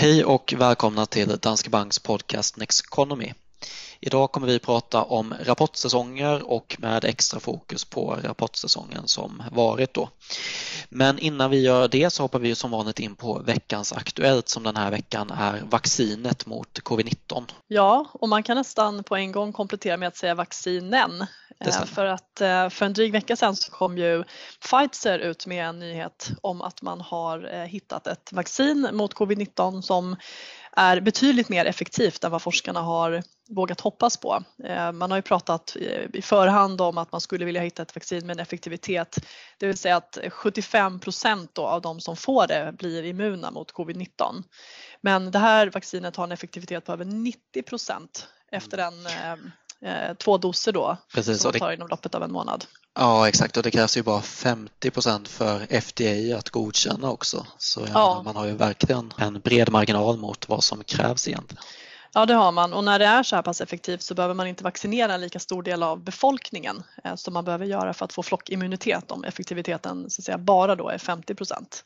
Hej och välkomna till Danske Banks podcast Next Economy. Idag kommer vi prata om rapportsäsonger och med extra fokus på rapportsäsongen som varit då. Men innan vi gör det så hoppar vi som vanligt in på veckans Aktuellt som den här veckan är vaccinet mot covid-19. Ja, och man kan nästan på en gång komplettera med att säga vaccinen. För att eh, för en dryg vecka sedan så kom ju Pfizer ut med en nyhet om att man har eh, hittat ett vaccin mot covid-19 som är betydligt mer effektivt än vad forskarna har vågat hoppas på. Eh, man har ju pratat i förhand om att man skulle vilja hitta ett vaccin med en effektivitet, det vill säga att 75 procent av de som får det blir immuna mot covid-19. Men det här vaccinet har en effektivitet på över 90 procent efter en eh, två doser då Precis, som man tar inom loppet av en månad. Ja exakt och det krävs ju bara 50 procent för FDA att godkänna också. Så ja. man har ju verkligen en bred marginal mot vad som krävs egentligen. Ja det har man och när det är så här pass effektivt så behöver man inte vaccinera en lika stor del av befolkningen eh, som man behöver göra för att få flockimmunitet om effektiviteten så att säga, bara då är 50 procent.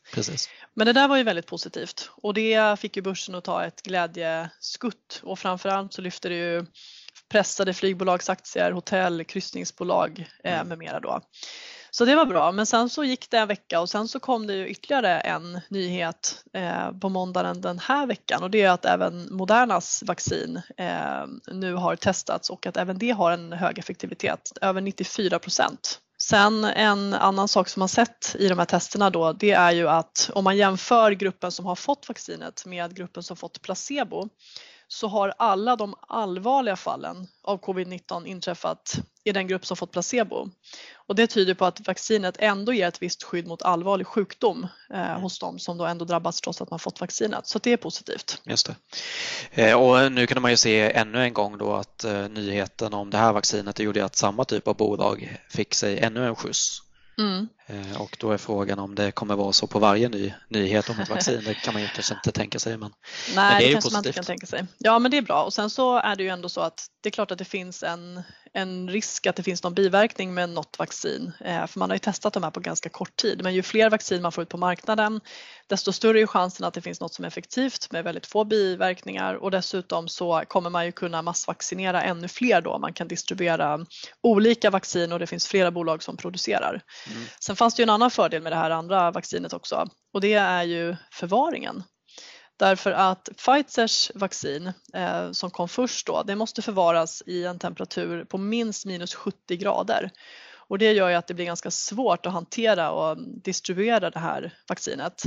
Men det där var ju väldigt positivt och det fick ju börsen att ta ett glädjeskutt och framförallt så lyfter det ju pressade flygbolagsaktier, hotell, kryssningsbolag eh, mm. med mera då. Så det var bra, men sen så gick det en vecka och sen så kom det ju ytterligare en nyhet eh, på måndagen den här veckan och det är att även Modernas vaccin eh, nu har testats och att även det har en hög effektivitet, över 94 procent. Sen en annan sak som man sett i de här testerna då, det är ju att om man jämför gruppen som har fått vaccinet med gruppen som fått placebo så har alla de allvarliga fallen av covid-19 inträffat i den grupp som fått placebo. Och det tyder på att vaccinet ändå ger ett visst skydd mot allvarlig sjukdom eh, mm. hos dem som då ändå drabbats trots att man fått vaccinet. Så det är positivt. Just det. Eh, och nu kunde man ju se ännu en gång då att eh, nyheten om det här vaccinet gjorde att samma typ av bolag fick sig ännu en skjuts Mm. Eh, och då är frågan om det kommer vara så på varje ny nyhet om ett vaccin. Det kan man ju kanske inte tänka sig. Men, Nej, men det, är det kanske positivt. man inte kan tänka sig. Ja, men det är bra. Och sen så är det ju ändå så att det är klart att det finns en, en risk att det finns någon biverkning med något vaccin. Eh, för man har ju testat de här på ganska kort tid. Men ju fler vaccin man får ut på marknaden desto större är chansen att det finns något som är effektivt med väldigt få biverkningar och dessutom så kommer man ju kunna massvaccinera ännu fler då. Man kan distribuera olika vaccin och det finns flera bolag som producerar. Mm. Sen fanns det ju en annan fördel med det här andra vaccinet också och det är ju förvaringen. Därför att Pfizers vaccin eh, som kom först då, det måste förvaras i en temperatur på minst minus 70 grader. Och det gör ju att det blir ganska svårt att hantera och distribuera det här vaccinet.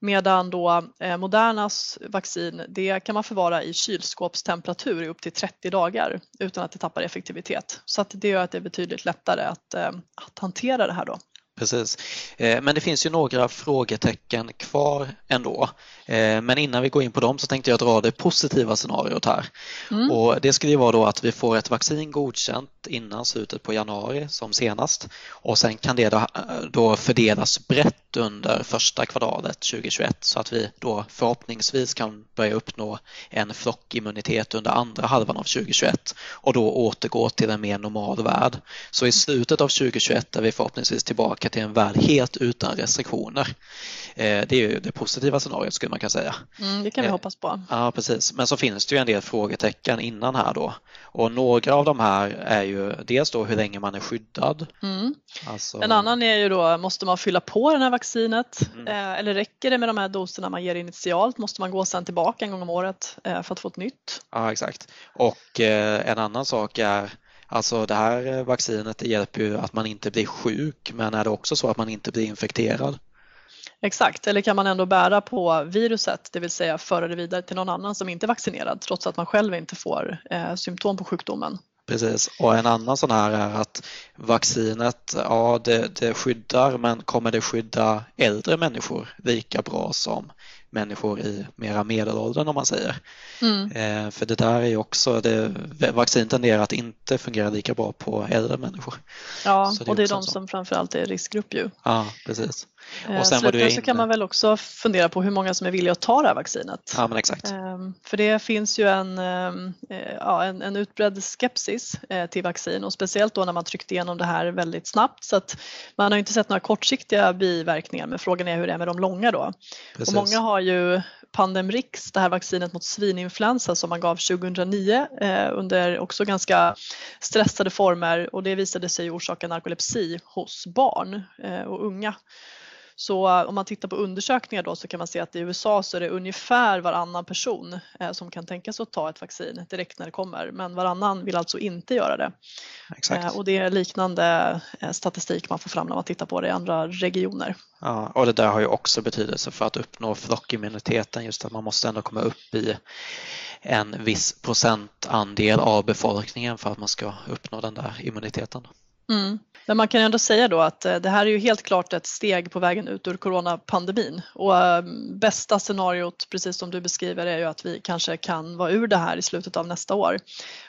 Medan då eh, Modernas vaccin, det kan man förvara i kylskåpstemperatur i upp till 30 dagar utan att det tappar effektivitet. Så att det gör att det är betydligt lättare att, eh, att hantera det här då. Precis. Eh, men det finns ju några frågetecken kvar ändå. Eh, men innan vi går in på dem så tänkte jag dra det positiva scenariot här. Mm. Och det skulle ju vara då att vi får ett vaccin godkänt innan slutet på januari som senast och sen kan det då, då fördelas brett under första kvartalet 2021 så att vi då förhoppningsvis kan börja uppnå en flockimmunitet under andra halvan av 2021 och då återgå till en mer normal värld. Så i slutet av 2021 är vi förhoppningsvis tillbaka till en värld helt utan restriktioner. Eh, det är ju det positiva scenariot skulle man kunna säga. Mm, det kan vi eh, hoppas på. Ja, precis. Men så finns det ju en del frågetecken innan här då. Och några av de här är ju dels då hur länge man är skyddad. Mm. Alltså... En annan är ju då, måste man fylla på det här vaccinet? Mm. Eh, eller räcker det med de här doserna man ger initialt? Måste man gå sen tillbaka en gång om året för att få ett nytt? Ja, exakt. Och en annan sak är Alltså det här vaccinet det hjälper ju att man inte blir sjuk men är det också så att man inte blir infekterad? Exakt, eller kan man ändå bära på viruset, det vill säga föra det vidare till någon annan som inte är vaccinerad trots att man själv inte får eh, symptom på sjukdomen. Precis, och en annan sån här är att vaccinet, ja det, det skyddar men kommer det skydda äldre människor lika bra som människor i mera medelåldern om man säger. Mm. Eh, för det där är ju också, det, vaccin tenderar att inte fungera lika bra på äldre människor. Ja, det och det är de som framförallt är riskgrupp ju. Ja, precis. Och eh, sen Slutligen så kan man väl också fundera på hur många som är villiga att ta det här vaccinet. Ja, men exakt. Ehm, för det finns ju en, ehm, eh, ja, en, en utbredd skepsis eh, till vaccin och speciellt då när man tryckte igenom det här väldigt snabbt så att man har inte sett några kortsiktiga biverkningar men frågan är hur det är med de långa då. Precis. Och många har ju Pandemrix, det här vaccinet mot svininfluensa som man gav 2009 eh, under också ganska stressade former och det visade sig orsaka narkolepsi hos barn eh, och unga. Så eh, om man tittar på undersökningar då så kan man se att i USA så är det ungefär varannan person eh, som kan tänka sig att ta ett vaccin direkt när det kommer men varannan vill alltså inte göra det. Exakt. Eh, och det är liknande statistik man får fram när man tittar på det i andra regioner. Ja, och det där har ju också betydelse för att uppnå flockimmuniteten just att man måste ändå komma upp i en viss procentandel av befolkningen för att man ska uppnå den där immuniteten. Mm. Men man kan ju ändå säga då att eh, det här är ju helt klart ett steg på vägen ut ur coronapandemin och ehm, bästa scenariot, precis som du beskriver, är ju att vi kanske kan vara ur det här i slutet av nästa år.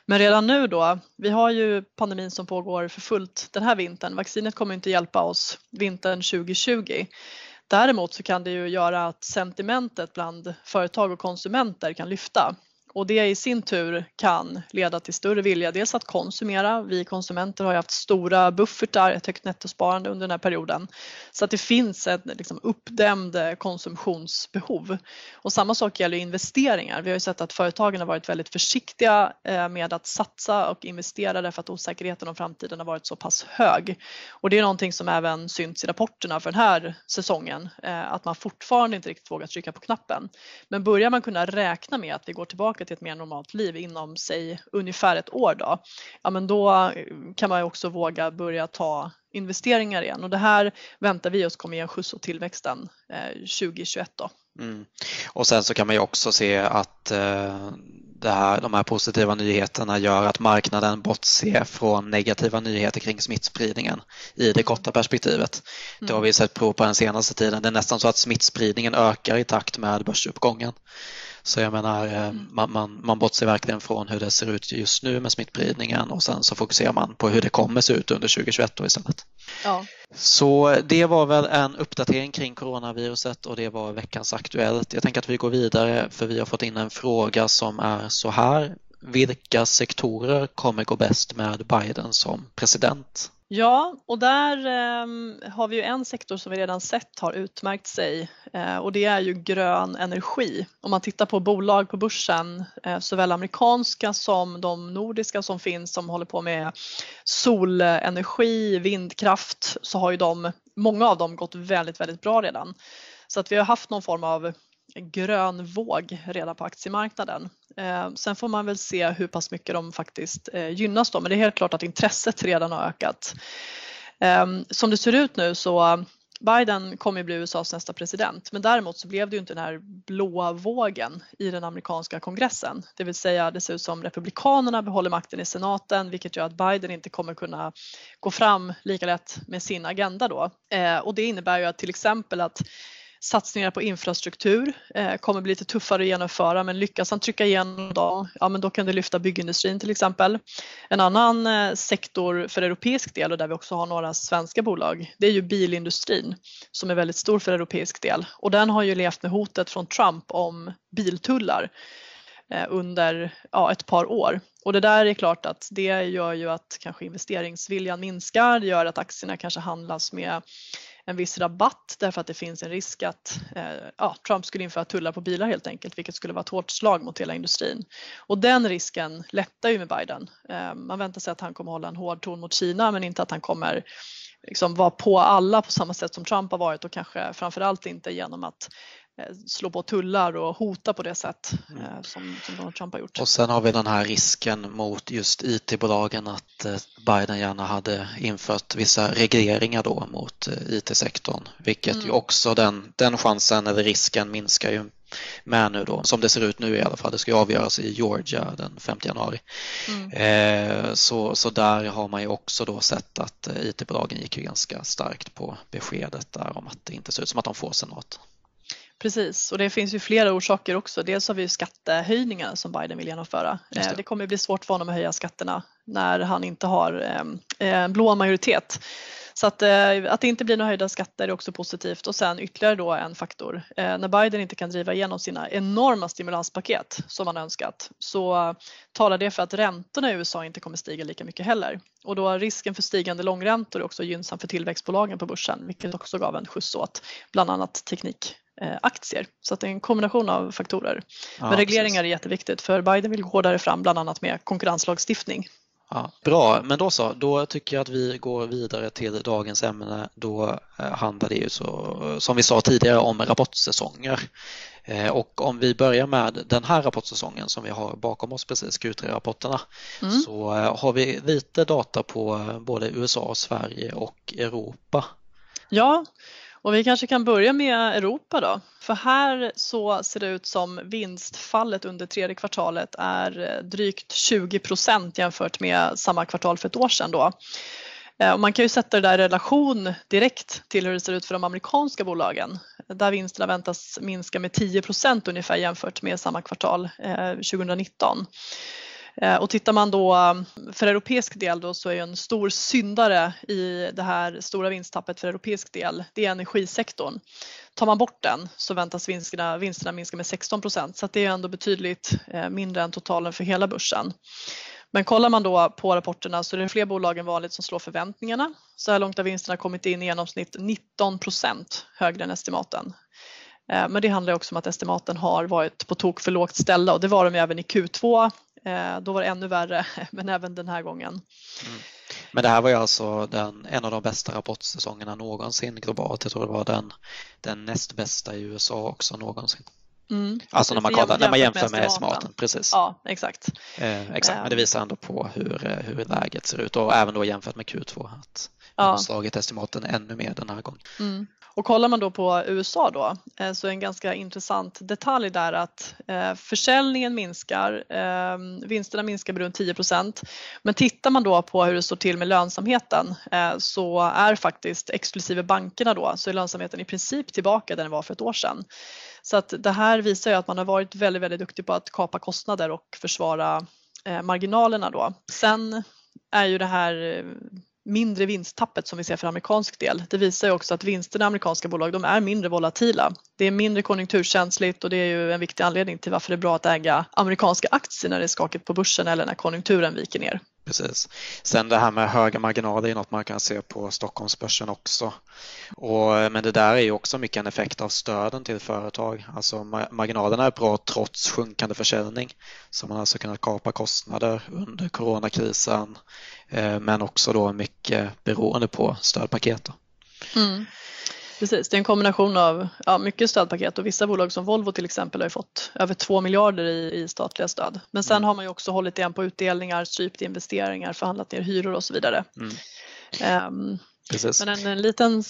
Men redan nu då, vi har ju pandemin som pågår för fullt den här vintern. Vaccinet kommer inte hjälpa oss vintern 2020. Däremot så kan det ju göra att sentimentet bland företag och konsumenter kan lyfta och det i sin tur kan leda till större vilja dels att konsumera. Vi konsumenter har ju haft stora buffertar, ett högt nettosparande under den här perioden. Så att det finns ett liksom, uppdämd eh, konsumtionsbehov. Och samma sak gäller investeringar. Vi har ju sett att företagen har varit väldigt försiktiga eh, med att satsa och investera därför att osäkerheten om framtiden har varit så pass hög. Och det är någonting som även synts i rapporterna för den här säsongen, eh, att man fortfarande inte riktigt vågar trycka på knappen. Men börjar man kunna räkna med att vi går tillbaka tillbaka till ett mer normalt liv inom säg ungefär ett år då, ja men då kan man ju också våga börja ta investeringar igen och det här väntar vi oss kommer ge en skjuts åt tillväxten 2021 eh, då. Mm. Och sen så kan man ju också se att eh, det här, de här positiva nyheterna gör att marknaden bortser från negativa nyheter kring smittspridningen i det korta perspektivet. Mm. Det har vi sett prov på den senaste tiden. Det är nästan så att smittspridningen ökar i takt med börsuppgången. Så jag menar, eh, mm. man, man, man bortser verkligen från hur det ser ut just nu med smittspridningen och sen så fokuserar man på hur det kommer se ut under 2021 då istället. Ja. Så det var väl en uppdatering kring coronaviruset och det var veckans Aktuellt. Jag tänker att vi går vidare för vi har fått in en fråga som är så här. Vilka sektorer kommer gå bäst med Biden som president? Ja, och där eh, har vi ju en sektor som vi redan sett har utmärkt sig eh, och det är ju grön energi. Om man tittar på bolag på börsen, eh, såväl amerikanska som de nordiska som finns som håller på med solenergi, vindkraft, så har ju de, många av dem gått väldigt, väldigt bra redan. Så att vi har haft någon form av grön våg redan på aktiemarknaden. Eh, sen får man väl se hur pass mycket de faktiskt eh, gynnas då, men det är helt klart att intresset redan har ökat. Eh, som det ser ut nu så Biden kommer ju bli USAs nästa president men däremot så blev det ju inte den här blåa vågen i den amerikanska kongressen. Det vill säga det ser ut som republikanerna behåller makten i senaten vilket gör att Biden inte kommer kunna gå fram lika lätt med sin agenda då. Eh, och det innebär ju att till exempel att satsningar på infrastruktur eh, kommer bli lite tuffare att genomföra men lyckas han trycka igenom dem, ja men då kan det lyfta byggindustrin till exempel. En annan eh, sektor för europeisk del och där vi också har några svenska bolag, det är ju bilindustrin som är väldigt stor för europeisk del och den har ju levt med hotet från Trump om biltullar eh, under ja, ett par år. Och det där är klart att det gör ju att kanske investeringsviljan minskar, det gör att aktierna kanske handlas med en viss rabatt därför att det finns en risk att eh, ja, Trump skulle införa tullar på bilar helt enkelt, vilket skulle vara ett hårt slag mot hela industrin. Och den risken lättar ju med Biden. Eh, man väntar sig att han kommer hålla en hård ton mot Kina men inte att han kommer liksom vara på alla på samma sätt som Trump har varit och kanske framförallt inte genom att slå på tullar och hota på det sätt mm. Eh, som, som Donald Trump har gjort. Och sen har vi den här risken mot just IT-bolagen att eh, Biden gärna hade infört vissa regleringar då mot IT-sektorn, vilket mm. ju också den, den chansen eller risken minskar ju med nu då, som det ser ut nu i alla fall. Det ska avgöras i Georgia den 5 januari. Mm. Eh, så, så där har man ju också då sett att IT-bolagen gick ju ganska starkt på beskedet där om att det inte ser ut som att de får senat. Precis, och det finns ju flera orsaker också. Dels har vi skattehöjningar som Biden vill genomföra. Det. Eh, det. kommer bli svårt för honom att höja skatterna när han inte har en eh, blå majoritet. Så att, eh, att det inte blir några höjda skatter är också positivt och sen ytterligare då en faktor. Eh, när Biden inte kan driva igenom sina enorma stimulanspaket som man önskat så talar det för att räntorna i USA inte kommer stiga lika mycket heller. Och då risken för stigande långräntor är också gynnsam för tillväxtbolagen på börsen vilket också gav en skjuts åt bland annat teknikaktier. Så att det är en kombination av faktorer. Ja, Men regleringar precis. är jätteviktigt för Biden vill gå hårdare fram bland annat med konkurrenslagstiftning Ja, bra, men då så, då tycker jag att vi går vidare till dagens ämne. Då eh, handlar det ju så, som vi sa tidigare om rapportsäsonger. Eh, och om vi börjar med den här rapportsäsongen som vi har bakom oss precis, Q3-rapporterna, mm. så eh, har vi lite data på både USA, Sverige och Europa. Ja, och vi kanske kan börja med Europa då. För här så ser det ut som vinstfallet under tredje kvartalet är eh, drygt 20 procent jämfört med samma kvartal för ett år sedan. Då. Eh, och man kan ju sätta det där i relation direkt till hur det ser ut för de amerikanska bolagen där vinsterna väntas minska med 10 procent ungefär jämfört med samma kvartal eh, 2019. Eh, och tittar man då um, för europeisk del då så är en stor syndare i det här stora vinsttappet för europeisk del, det är energisektorn. Tar man bort den så väntas vinsterna, vinsterna minska med 16 procent så det är ändå betydligt eh, mindre än totalen för hela börsen. Men kollar man då på rapporterna så är det fler bolag än vanligt som slår förväntningarna. Så här långt har vinsterna kommit in i genomsnitt 19 procent högre än estimaten. Eh, men det handlar också om att estimaten har varit på tok för lågt ställda och det var de även i Q2 då var det ännu värre, men även den här gången. Mm. Men det här var ju alltså den, en av de bästa rapportsäsongerna någonsin globalt. Jag tror det var den, den näst bästa i USA också någonsin. Mm. Alltså när man, kollar, när man jämför med estimaten. Precis. Ja, exakt. Eh, exakt. Men det visar ändå på hur, eh, hur läget ser ut och även då jämfört med Q2 att man har slagit estimaten ännu mer den här gången. Mm. Och kollar man då på USA då eh, så är en ganska intressant detalj där att eh, försäljningen minskar, eh, vinsterna minskar med runt 10% Men tittar man då på hur det står till med lönsamheten så är faktiskt exklusive bankerna då så är lönsamheten i princip tillbaka där den var för ett år sedan. Så att det här visar ju att man har varit väldigt, väldigt duktig på att kapa kostnader och försvara marginalerna då. Sen är ju det här mindre vinsttappet som vi ser för amerikansk del. Det visar ju också att vinsterna i amerikanska bolag de är mindre volatila. Det är mindre konjunkturkänsligt och det är ju en viktig anledning till varför det är bra att äga amerikanska aktier när det är skakigt på börsen eller när konjunkturen viker ner. Precis. Sen det här med höga marginaler är något man kan se på Stockholmsbörsen också. Och, men det där är ju också mycket en effekt av stöden till företag. Alltså marginalerna är bra trots sjunkande försäljning. Så man har alltså kunnat kapa kostnader under coronakrisen men också då mycket beroende på stödpaket. Mm. Precis, det är en kombination av ja, mycket stödpaket och vissa bolag som Volvo till exempel har fått över 2 miljarder i, i statliga stöd. Men sen mm. har man ju också hållit igen på utdelningar, strypt investeringar, förhandlat ner hyror och så vidare. Mm. Um, men en, en, liten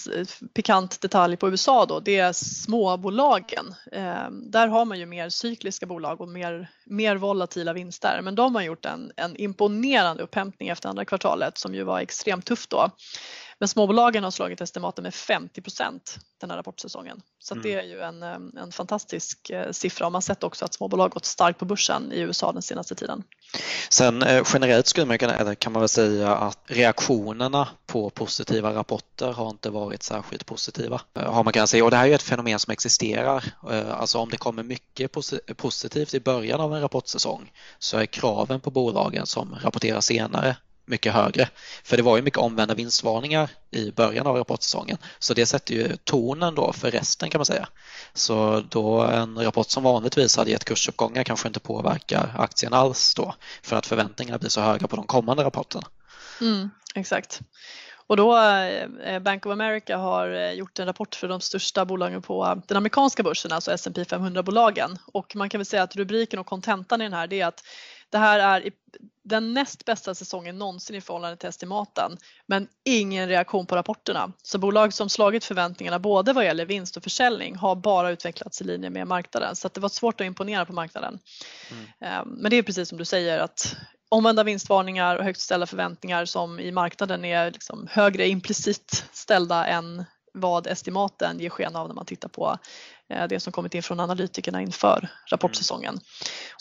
pikant detalj på USA då, det är småbolagen. Eh, där har man ju mer cykliska bolag och mer, mer volatila vinster. Men de har gjort en, en imponerande upphämtning efter andra kvartalet som ju var extremt tufft då. Men småbolagen har slagit estimaten med 50 procent den här rapportsäsongen. Så mm. det är ju en, en fantastisk eh, siffra och man har sett också att småbolag gått starkt på börsen i USA den senaste tiden. Sen eh, generellt skulle man kunna, kan man väl säga att reaktionerna på positiva rapporter har inte varit särskilt positiva. Eh, har man kunnat säga och det här är ett fenomen som existerar. Alltså om det kommer mycket positivt i början av en rapportsäsong så är kraven på bolagen som rapporterar senare mycket högre. För det var ju mycket omvända vinstvarningar i början av rapportsäsongen. Så det sätter ju tonen då för resten kan man säga. Så då en rapport som vanligtvis hade gett kursuppgångar kanske inte påverkar aktien alls då för att förväntningarna blir så höga på de kommande rapporterna. Mm, exakt. Och då eh, Bank of America har eh, gjort en rapport för de största bolagen på den amerikanska börsen, alltså S&P 500-bolagen. Och man kan väl säga att rubriken och kontentan i den här det är att det här är den näst bästa säsongen någonsin i förhållande till estimaten men ingen reaktion på rapporterna. Så bolag som slagit förväntningarna både vad gäller vinst och försäljning har bara utvecklats i linje med marknaden så det var svårt att imponera på marknaden. Mm. Ehm, men det är precis som du säger att omvända vinstvarningar och högt ställda förväntningar som i marknaden är liksom högre implicit ställda än vad estimaten ger sken av när man tittar på eh, det som kommit in från analytikerna inför rapportsäsongen. Mm.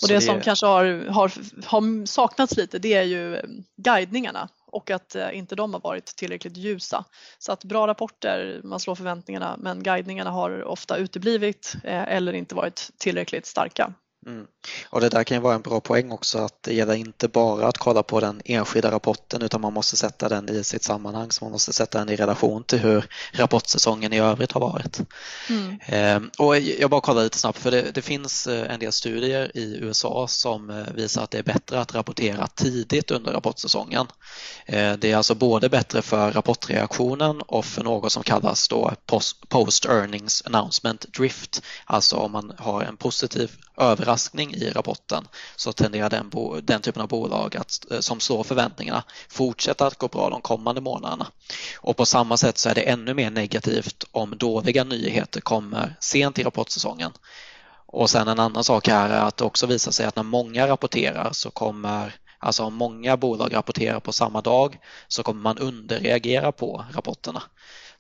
Och det, det, som kanske har, har, har saknats lite det är ju eh, guidningarna och att inte de har varit tillräckligt ljusa. Så att bra rapporter, man slår förväntningarna men guidningarna har ofta uteblivit eller inte varit tillräckligt starka. Mm. Och det där kan ju vara en bra poäng också att det gäller inte bara att kolla på den enskilda rapporten utan man måste sätta den i sitt sammanhang så man måste sätta den i relation till hur rapportsäsongen i övrigt har varit. Mm. Ehm, och jag bara kollar lite snabbt för det, det, finns eh, en del studier i USA som eh, visar att det är bättre att rapportera tidigt under rapportsäsongen. Ehm, det är alltså både bättre för rapportreaktionen och för något som kallas då post earnings announcement drift, alltså om man har en positiv överraskning i rapporten så tenderar den, den typen av bolag att, eh, som slår förväntningarna fortsätta att gå bra de kommande månaderna. Och på samma sätt så är det ännu mer negativt om dåliga nyheter kommer sent i rapportsäsongen. Och sen en annan sak här är att det också visar sig att när många rapporterar så kommer Alltså om många bolag rapporterar på samma dag så kommer man underreagera på rapporterna.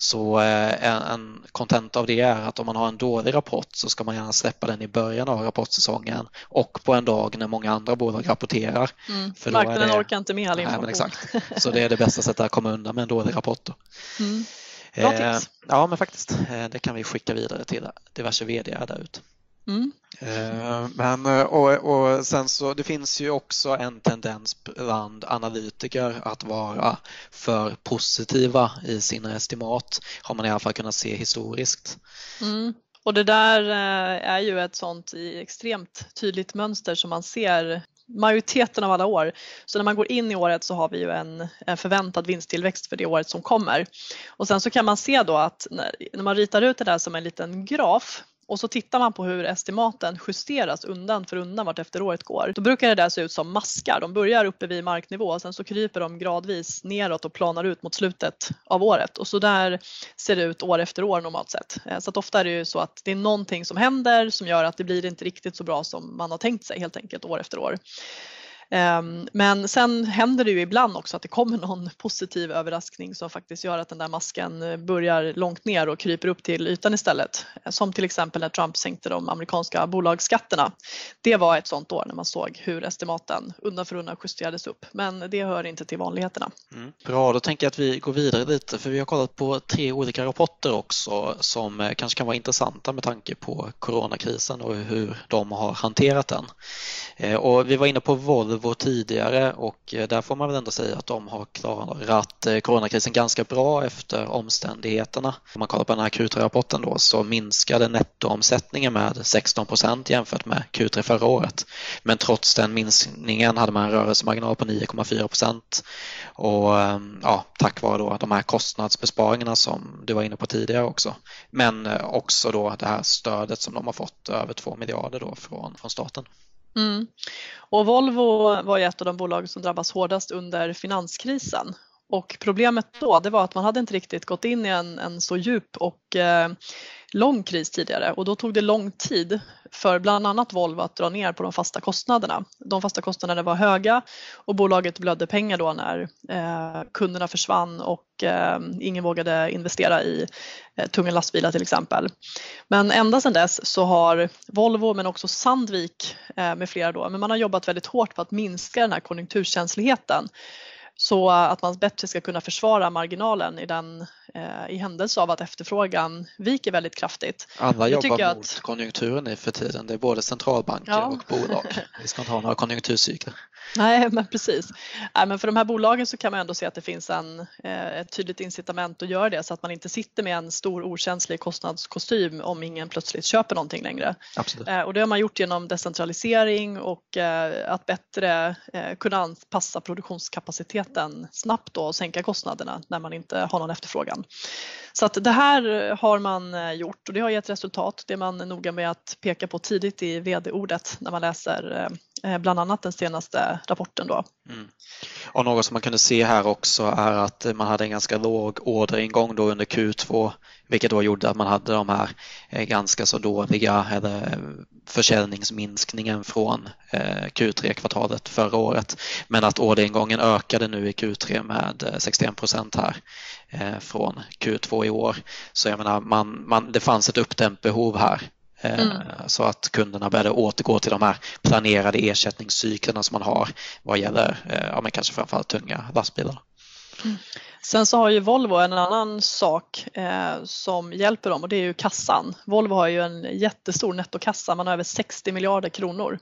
Så eh, en kontent av det är att om man har en dålig rapport så ska man gärna släppa den i början av rapportsäsongen och på en dag när många andra bolag rapporterar. Mm. För Marknaden det... orkar inte med all information. Nej, exakt. Så det är det bästa sättet att komma undan med en dålig rapport. Mm. Bra eh, tips. Ja, men faktiskt. Eh, det kan vi skicka vidare till diverse vd där ute. Mm. Eh, men, eh, och, och sen så, det finns ju också en tendens bland analytiker att vara för positiva i sina estimat, har man i alla fall kunnat se historiskt. Mm. Och det där eh, är ju ett sånt extremt tydligt mönster som man ser majoriteten av alla år. Så när man går in i året så har vi ju en, en förväntad vinsttillväxt för det året som kommer. Och sen så kan man se då att när, när man ritar ut det där som en liten graf och så tittar man på hur estimaten justeras undan för undan vart efter året går. Då brukar det där se ut som maskar. De börjar uppe vid marknivå och sen så kryper de gradvis neråt och planar ut mot slutet av året och så där ser det ut år efter år normalt sett. Eh, så att ofta är det ju så att det är någonting som händer som gör att det blir inte riktigt så bra som man har tänkt sig helt enkelt år efter år. Ehm, men sen händer det ju ibland också att det kommer någon positiv överraskning som faktiskt gör att den där masken eh, börjar långt ner och kryper upp till ytan istället. Som till exempel när Trump sänkte de amerikanska bolagsskatterna. Det var ett sådant år när man såg hur estimaten undan för undan justerades upp. Men det hör inte till vanligheterna. Mm, bra, då tänker jag att vi går vidare lite för vi har kollat på tre olika rapporter också som eh, kanske kan vara intressanta med tanke på coronakrisen och hur de har hanterat den. Eh, och vi var inne på Volvo tidigare och eh, där får man väl ändå säga att de har klarat eh, coronakrisen ganska bra efter omständigheterna. Om man kollar på den här Q3-rapporten då så minskade nettoomsättningen med 16 procent jämfört med Q3 förra året. Men trots den minskningen hade man en rörelsemarginal på 9,4 procent och ehm, ja, tack vare då de här kostnadsbesparingarna som du var inne på tidigare också. Men eh, också då det här stödet som de har fått över 2 miljarder då från, från staten. Mm. Och Volvo var ju ett av de bolag som drabbas hårdast under finanskrisen. Och problemet då det var att man hade inte riktigt gått in i en, en så djup och eh, lång kris tidigare och då tog det lång tid för bland annat Volvo att dra ner på de fasta kostnaderna. De fasta kostnaderna var höga och bolaget blödde pengar då när eh, kunderna försvann och eh, ingen vågade investera i eh, tunga lastbilar till exempel. Men ända sedan dess så har Volvo men också Sandvik eh, med flera då, men man har jobbat väldigt hårt på att minska den här konjunkturkänsligheten så att man bättre ska kunna försvara marginalen i, den, i händelse av att efterfrågan viker väldigt kraftigt. Alla jobbar att... mot konjunkturen nu för tiden. Det är både centralbanker ja. och bolag. Vi ska inte ha några konjunkturcykler. Nej, men precis. Nej, men för de här bolagen så kan man ändå se att det finns en, eh, ett tydligt incitament att göra det så att man inte sitter med en stor okänslig kostnadskostym om ingen plötsligt köper någonting längre. Absolut. Eh, och det har man gjort genom decentralisering och eh, att bättre kunna anpassa produktionskapaciteten snabbt och sänka kostnaderna när man inte har någon efterfrågan. Så att det här har man eh, gjort och det har gett resultat. Det är man noga med att peka på tidigt i vd-ordet när man läser Eh, Eh, bland annat den senaste rapporten. Då. Mm. Och något som man kunde se här också är att man hade en ganska låg orderingång då under Q2 vilket då gjorde att man hade de här eh, ganska så dåliga eller försäljningsminskningen från eh, Q3-kvartalet förra året. Men att orderingången ökade nu i Q3 med 61 procent här från Q2 i år. Så jag menar, man, man, det fanns ett uppdämt behov här mm. Så att kunderna började återgå till de här planerade ersättningscyklerna som man har vad gäller ja, men kanske framförallt tunga lastbilar. Sen så har ju Volvo en annan sak eh, som hjälper dem och det är ju kassan. Volvo har ju en jättestor nettokassa, man har över 60 miljarder kronor.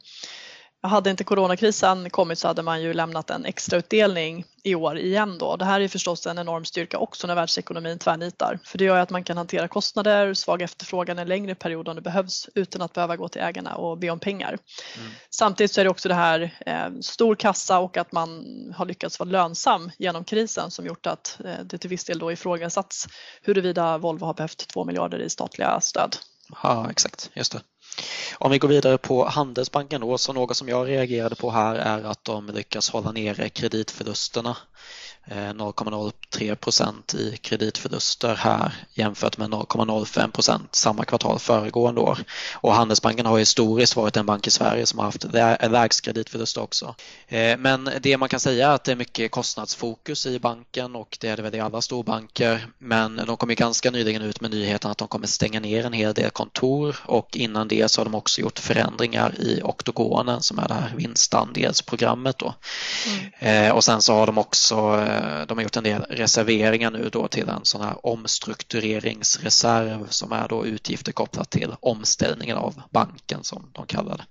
Hade inte coronakrisen kommit så hade man ju lämnat en extrautdelning i år igen då. Det här är förstås en enorm styrka också när världsekonomin tvärnitar. För det gör att man kan hantera kostnader, svag efterfrågan en längre period om det behövs utan att behöva gå till ägarna och be om pengar. Mm. Samtidigt så är det också det här eh, stor kassa och att man har lyckats vara lönsam genom krisen som gjort att eh, det till viss del då ifrågasatts huruvida Volvo har behövt 2 miljarder i statliga stöd. Ja, exakt, just det. Om vi går vidare på Handelsbanken då, så något som jag reagerade på här är att de lyckas hålla nere kreditförlusterna. 0,03 eh, procent i kreditförluster här jämfört med 0,05 procent samma kvartal föregående år. Och Handelsbanken har historiskt varit en bank i Sverige som har haft lägst kreditförluster också. Eh, men det man kan säga är att det är mycket kostnadsfokus i banken och det är det väl i alla storbanker. Men de kom ju ganska nyligen ut med nyheten att de kommer stänga ner en hel del kontor och innan det så har de också gjort förändringar i oktogonen som är det här vinstandelsprogrammet då. Mm. Eh, och sen så har de också Eh, de har gjort en del reserveringar nu då till en sån här omstruktureringsreserv som är då utgifter kopplat till omställningen av banken som de kallar det.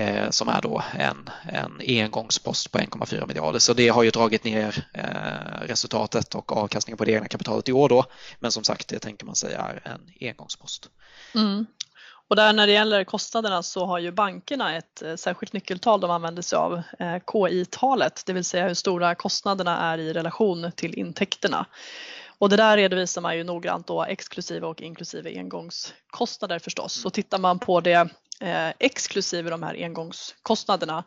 Eh, som är då en, en engångspost på 1,4 miljarder. Så det har ju dragit ner eh, resultatet och avkastningen på det egna kapitalet i år då. Men som sagt, det tänker man säga är en engångspost. Mm. Och där när det gäller kostnaderna så har ju bankerna ett eh, särskilt nyckeltal de använder sig av, eh, KI-talet, det vill säga hur stora kostnaderna är i relation till intäkterna. Och det där redovisar man ju noggrant då exklusive och inklusive engångskostnader förstås. Så tittar man på det eh, exklusive de här engångskostnaderna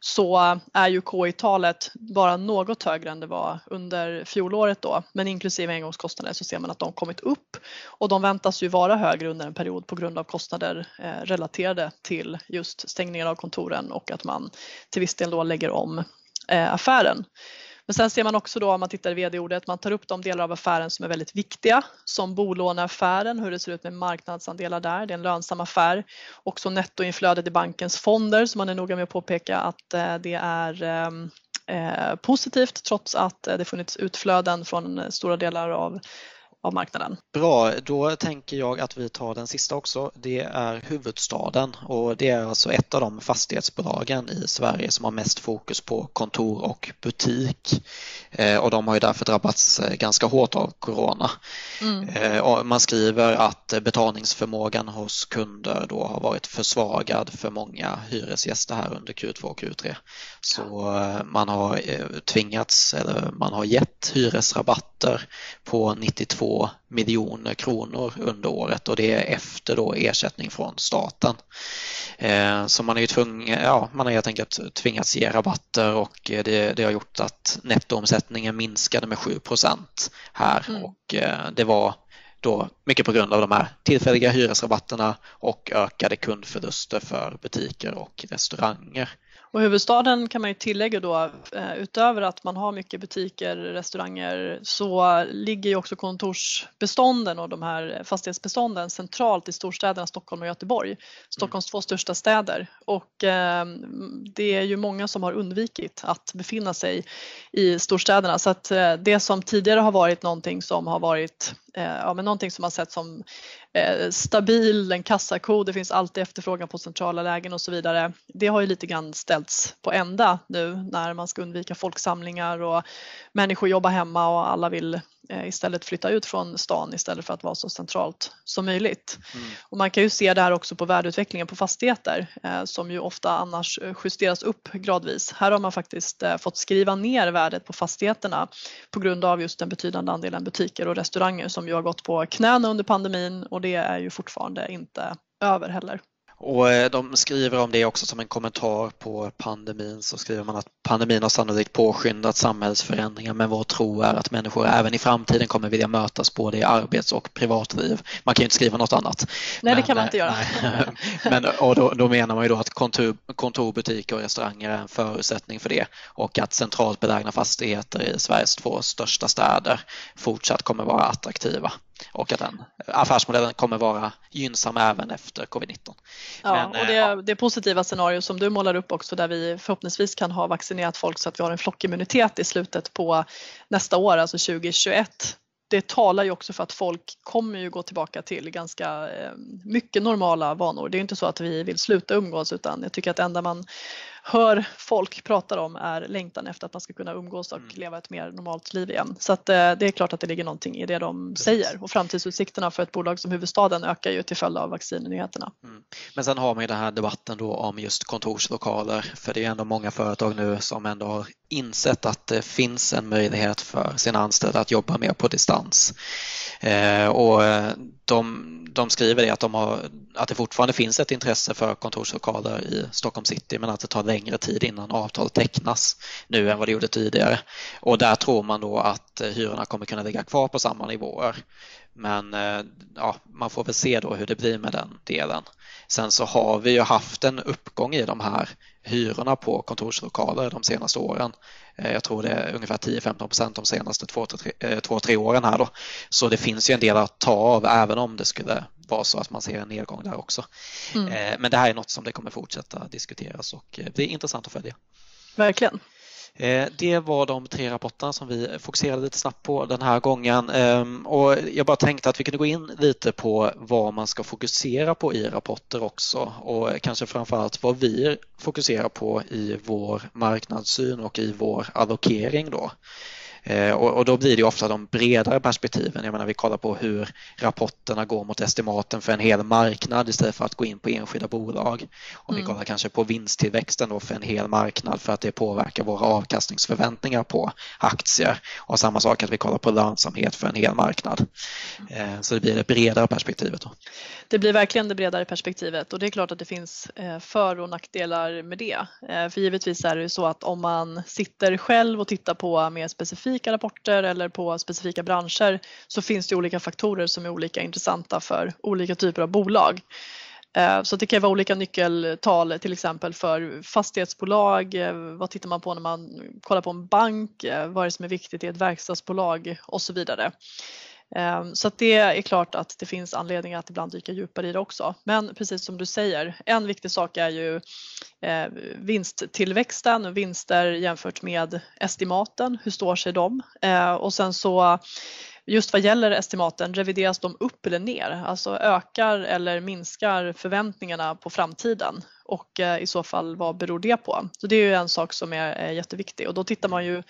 så är ju KI-talet bara något högre än det var under fjolåret då. Men inklusive engångskostnader så ser man att de kommit upp och de väntas ju vara högre under en period på grund av kostnader eh, relaterade till just stängningen av kontoren och att man till viss del då lägger om eh, affären. Men sen ser man också då om man tittar i vd-ordet, man tar upp de delar av affären som är väldigt viktiga som bolåneaffären, hur det ser ut med marknadsandelar där, det är en lönsam affär. Också nettoinflödet i bankens fonder som man är noga med att påpeka att eh, det är ehm, eh, positivt trots att eh, det funnits utflöden från stora delar av av marknaden. Bra, då tänker jag att vi tar den sista också. Det är huvudstaden och det är alltså ett av de fastighetsbolagen i Sverige som har mest fokus på kontor och butik. Eh, och de har ju därför drabbats eh, ganska hårt av corona. Mm. Eh, man skriver att betalningsförmågan hos kunder då har varit försvagad för många hyresgäster här under Q2 och Q3. Så man har tvingats, eller man har gett hyresrabatter på 92 miljoner kronor under året och det är efter då ersättning från staten. Eh, så man är ju tvungen, ja, man har helt enkelt tvingats ge rabatter och det, det har gjort att nettoomsättningen minskade med 7% här mm. och eh, det var då mycket på grund av de här tillfälliga hyresrabatterna och ökade kundförluster för butiker och restauranger. Och huvudstaden kan man ju tillägga då, eh, utöver att man har mycket butiker, restauranger, så ligger ju också kontorsbestånden och de här fastighetsbestånden centralt i storstäderna Stockholm och Göteborg, Stockholms två största städer. Och eh, det är ju många som har undvikit att befinna sig i storstäderna. Så att eh, det som tidigare har varit någonting som har varit Eh, ja, men någonting som har sett som eh, stabil, en kassako, det finns alltid efterfrågan på centrala lägen och så vidare. Det har ju lite grann ställts på ända nu när man ska undvika folksamlingar och människor jobbar hemma och alla vill istället flytta ut från stan istället för att vara så centralt som möjligt. Mm. Och man kan ju se det här också på värdeutvecklingen på fastigheter eh, som ju ofta annars eh, justeras upp gradvis. Här har man faktiskt fått skriva ner värdet på fastigheterna på grund av just den betydande andelen butiker och restauranger som ju har gått på knäna under pandemin och det är ju fortfarande inte över heller. Och eh, de skriver om det också som en kommentar på pandemin så skriver man att pandemin har sannolikt påskyndat samhällsförändringar men vår tro är att människor även i framtiden kommer vilja mötas både i arbets och privatliv. Man kan ju inte skriva något annat. Nej, men, det kan man inte göra. men, och då, då, menar man ju då att kontor, kontor, butiker och restauranger är en förutsättning för det och att centralt belägna fastigheter i Sveriges två största städer fortsatt kommer vara attraktiva. Och att den affärsmodellen kommer vara gynnsam även efter covid-19. Ja, Men, och det, ja. det positiva scenario som du målar upp också där vi förhoppningsvis kan ha vaccinerat folk så att vi har en flockimmunitet i slutet på nästa år, alltså 2021 det talar ju också för att folk kommer ju gå tillbaka till ganska eh, mycket normala vanor. Det är inte så att vi vill sluta umgås utan jag tycker att det enda man hör folk prata om är längtan efter att man ska kunna umgås och mm. leva ett mer normalt liv igen. Så att, eh, det är klart att det ligger någonting i det de Precis. säger och framtidsutsikterna för ett bolag som huvudstaden ökar ju till följd av vaccinnyheterna. Mm. Men sen har man ju den här debatten då om just kontorslokaler för det är ändå många företag nu som ändå har insett att det finns en möjlighet för sina anställda att jobba mer på distans. Eh, och eh, de, de skriver det att, de har, att det fortfarande finns ett intresse för kontorslokaler i Stockholm city men att det tar längre tid innan avtal tecknas nu än vad det gjorde tidigare. Och där tror man då att eh, hyrorna kommer kunna ligga kvar på samma nivåer. Men eh, ja, man får väl se då hur det blir med den delen. Sen så har vi ju haft en uppgång i de här hyrorna på kontorslokaler de senaste åren. Eh, jag tror det är ungefär 10-15 procent de senaste två, tre, eh, två, tre åren här då. Så det finns ju en del att ta av även om det skulle vara så att man ser en nedgång där också. Mm. Eh, men det här är något som det kommer fortsätta diskuteras och det är intressant att följa. Verkligen. Eh, det var de tre rapporterna som vi fokuserade lite snabbt på den här gången ehm, och jag bara tänkte att vi kunde gå in lite på vad man ska fokusera på i rapporter också och kanske framförallt vad vi fokuserar på i vår marknadssyn och i vår allokering då. Eh, och, då blir det ofta de bredare perspektiven. Jag menar, vi kollar på hur rapporterna går mot estimaten för en hel marknad istället för att gå in på enskilda bolag. Och mm. vi kollar kanske på vinsttillväxten då för en hel marknad för att det påverkar våra avkastningsförväntningar på aktier. Och samma sak att vi kollar på lönsamhet för en hel marknad. Eh, så det blir det bredare perspektivet. Då. Det blir verkligen det bredare perspektivet och det är klart att det finns eh, för och nackdelar med det. Eh, för givetvis är det så att om man sitter själv och tittar på mer specifika rapporter eller på specifika branscher så finns det olika faktorer som är olika intressanta för olika typer av bolag. Eh, så det kan vara olika nyckeltal till exempel för fastighetsbolag, vad tittar man på när man kollar på en bank, vad är det som är viktigt i ett verkstadsbolag och så vidare. Ehm, så det är klart att det finns anledning att ibland dyka djupare i det också. Men precis som du säger, en viktig sak är ju eh, vinsttillväxten och vinster jämfört med estimaten. Hur står sig de? Ehm, och sen så just vad gäller estimaten, revideras de upp eller ner? Alltså ökar eller minskar förväntningarna på framtiden? Och eh, i så fall vad beror det på? Så det är ju en sak som är jätteviktig och då tittar man ju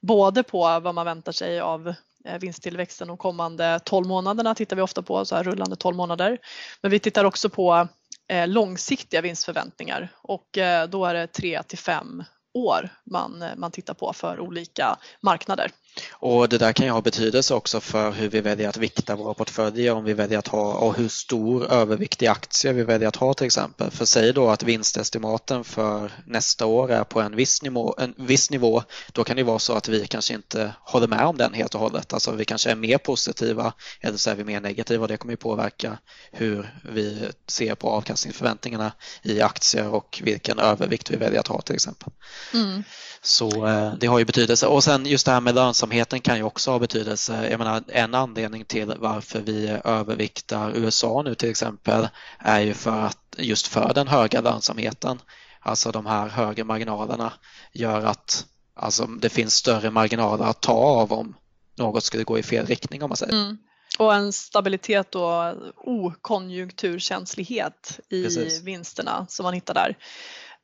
både på vad man väntar sig av Eh, vinsttillväxten de kommande 12 månaderna tittar vi ofta på, så här rullande 12 månader. Men vi tittar också på eh, långsiktiga vinstförväntningar och eh, då är det 3 till 5 år man, man tittar på för olika marknader. Och det där kan ju ha betydelse också för hur vi väljer att vikta våra portföljer, om vi väljer att ha och hur stor övervikt i aktier vi väljer att ha till exempel. För säg då att vinstestimaten för nästa år är på en viss, nivå, en viss nivå, då kan det vara så att vi kanske inte håller med om den helt och hållet. Alltså vi kanske är mer positiva eller så är vi mer negativa och det kommer ju påverka hur vi ser på avkastningsförväntningarna i aktier och vilken övervikt vi väljer att ha till exempel. Mm. Så eh, det har ju betydelse. Och sen just det här med lönsamheten kan ju också ha betydelse. Jag menar, en anledning till varför vi överviktar USA nu till exempel är ju för att just för den höga lönsamheten. Alltså de här högre marginalerna gör att alltså, det finns större marginaler att ta av om något skulle gå i fel riktning om man säger. Mm. Och en stabilitet och okonjunkturkänslighet i Precis. vinsterna som man hittar där.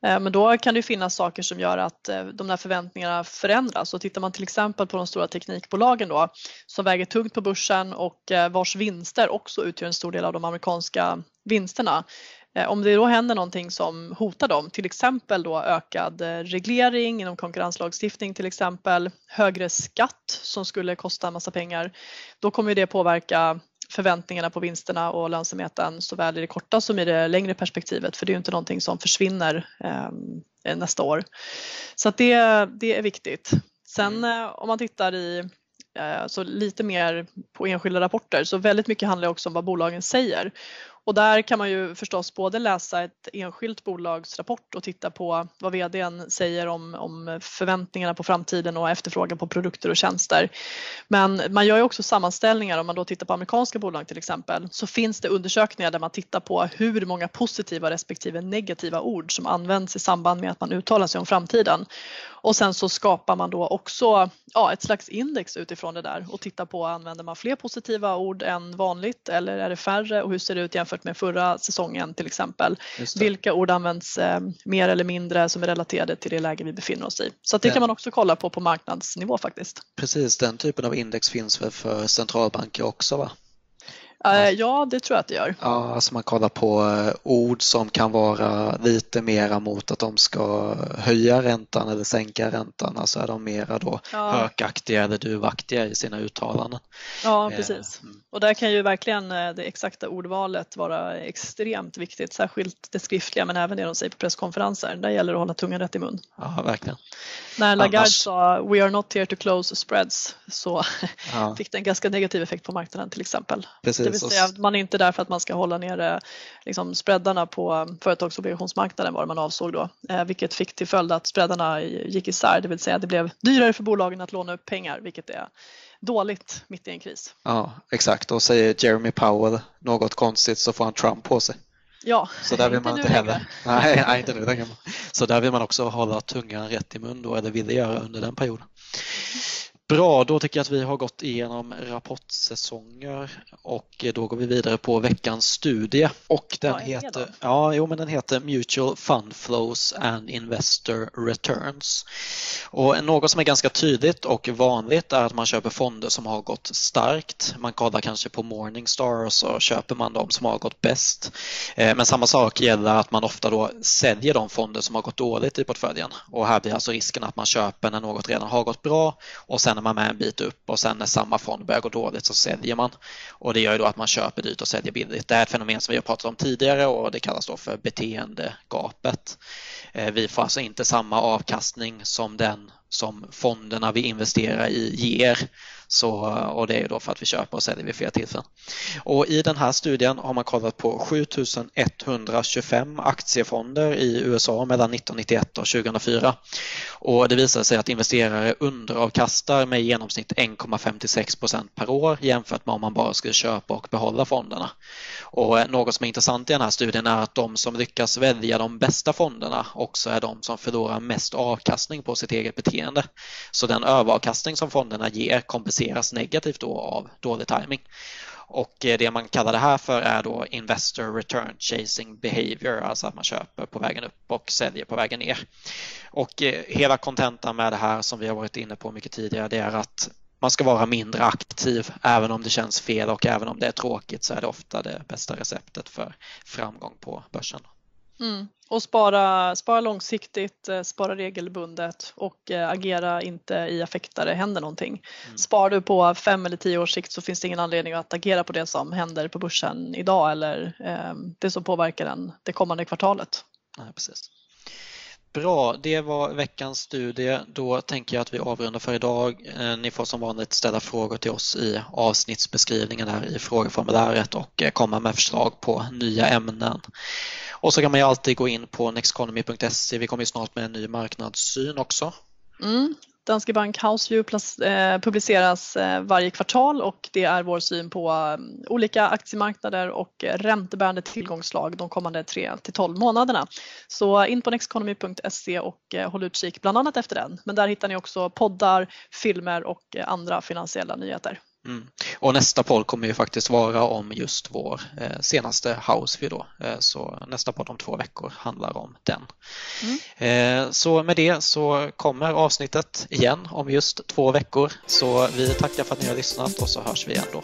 Eh, men då kan det finnas saker som gör att eh, de där förväntningarna förändras och tittar man till exempel på de stora teknikbolagen då som väger tungt på börsen och eh, vars vinster också utgör en stor del av de amerikanska vinsterna. Om det då händer någonting som hotar dem, till exempel då ökad reglering inom konkurrenslagstiftning till exempel, högre skatt som skulle kosta en massa pengar, då kommer det påverka förväntningarna på vinsterna och lönsamheten såväl i det korta som i det längre perspektivet för det är ju inte någonting som försvinner eh, nästa år. Så att det, det är viktigt. Sen mm. eh, om man tittar i eh, så lite mer på enskilda rapporter så väldigt mycket handlar också om vad bolagen säger. Och där kan man ju förstås både läsa ett enskilt bolags rapport och titta på vad vdn säger om, om förväntningarna på framtiden och efterfrågan på produkter och tjänster. Men man gör ju också sammanställningar om man då tittar på amerikanska bolag till exempel så finns det undersökningar där man tittar på hur många positiva respektive negativa ord som används i samband med att man uttalar sig om framtiden. Och sen så skapar man då också ja, ett slags index utifrån det där och tittar på använder man fler positiva ord än vanligt eller är det färre och hur ser det ut jämfört med förra säsongen till exempel. Vilka ord används eh, mer eller mindre som är relaterade till det läge vi befinner oss i. Så det kan man också kolla på på marknadsnivå faktiskt. Precis, den typen av index finns väl för centralbanker också va? Eh, ja, det tror jag att det gör. Ja, alltså man kollar på eh, ord som kan vara lite mera mot att de ska höja räntan eller sänka räntan. Alltså är de mera då ja. hökaktiga eller duvaktiga i sina uttalanden. Ja, eh, precis. Och där kan ju verkligen det exakta ordvalet vara extremt viktigt, särskilt det skriftliga men även det de säger på presskonferenser. Där gäller det att hålla tungan rätt i mun. Ja, verkligen. När Lagarde Annars... sa “We are not here to close spreads” så ja. fick det en ganska negativ effekt på marknaden till exempel. Precis vill säga att man är inte där för att man ska hålla nere liksom, spreadarna på företagsobligationsmarknaden var det man avsåg då, eh, vilket fick till följd att spreadarna gick isär, det vill säga det blev dyrare för bolagen att låna upp pengar, vilket är dåligt mitt i en kris. Ja, exakt. Och säger Jeremy Powell något konstigt så får han Trump på sig. Ja, så där vill man inte heller. Nej, nej, inte nu Så där vill man också hålla tungan rätt i mun då, eller ville göra under den perioden. Bra, då tycker jag att vi har gått igenom rapportsäsonger och då går vi vidare på veckans studie och den heter, ja, jo, men den heter Mutual Fund Flows and Investor Returns. Och något som är ganska tydligt och vanligt är att man köper fonder som har gått starkt. Man kollar kanske på Morningstar och så köper man de som har gått bäst. Eh, men samma sak gäller att man ofta då säljer de fonder som har gått dåligt i portföljen och här blir alltså risken att man köper när något redan har gått bra och sen är man med en bit upp och sen när samma fond börjar gå dåligt så säljer man. Och det gör ju då att man köper dyrt och säljer billigt. Det är ett fenomen som vi har pratat om tidigare och det kallas då för beteendegapet. Eh, vi får alltså inte samma avkastning som den som fonderna vi investerar i ger. Så, och det är då för att vi köper och säljer vid flera tillfällen. Och I den här studien har man kollat på 7125 aktiefonder i USA mellan 1991 och 2004. Och det visar sig att investerare underavkastar med i genomsnitt 1,56 procent per år jämfört med om man bara skulle köpa och behålla fonderna. Och något som är intressant i den här studien är att de som lyckas välja de bästa fonderna också är de som förlorar mest avkastning på sitt eget beteende. Så den överavkastning som fonderna ger kompenseras negativt då av dålig timing. Och eh, det man kallar det här för är då Investor Return Chasing Behavior, alltså att man köper på vägen upp och säljer på vägen ner. Och eh, hela kontentan med det här som vi har varit inne på mycket tidigare, det är att man ska vara mindre aktiv även om det känns fel och även om det är tråkigt så är det ofta det bästa receptet för framgång på börsen. Mm. Och spara, spara långsiktigt, eh, spara regelbundet och eh, agera inte i affekt där det händer någonting. Mm. Spar du på fem eller tio års sikt så finns det ingen anledning att agera på det som händer på börsen idag eller eh, det som påverkar den det kommande kvartalet. Nej, precis. Bra, det var veckans studie. Då tänker jag att vi avrundar för idag. Eh, ni får som vanligt ställa frågor till oss i avsnittsbeskrivningen här i frågeformuläret och komma med förslag på nya ämnen. Och så kan man ju alltid gå in på nexteconomy.se. Vi kommer ju snart med en ny marknadssyn också. Mm, Danske Bank House View eh, publiceras eh, varje kvartal och det är vår syn på eh, olika aktiemarknader och räntebärande tillgångslag de kommande 3 till 12 månaderna. Så in på nexteconomy.se och håll utkik bland annat efter den. Men där hittar ni också poddar, filmer och andra finansiella nyheter. Mm. Och nästa podd kommer ju faktiskt vara om just vår eh, senaste Houseview då. Eh, så nästa podd om två veckor handlar om den. Mm. Eh, så med det så kommer avsnittet igen om just två veckor. Så vi tackar för att ni har lyssnat och så hörs vi igen då.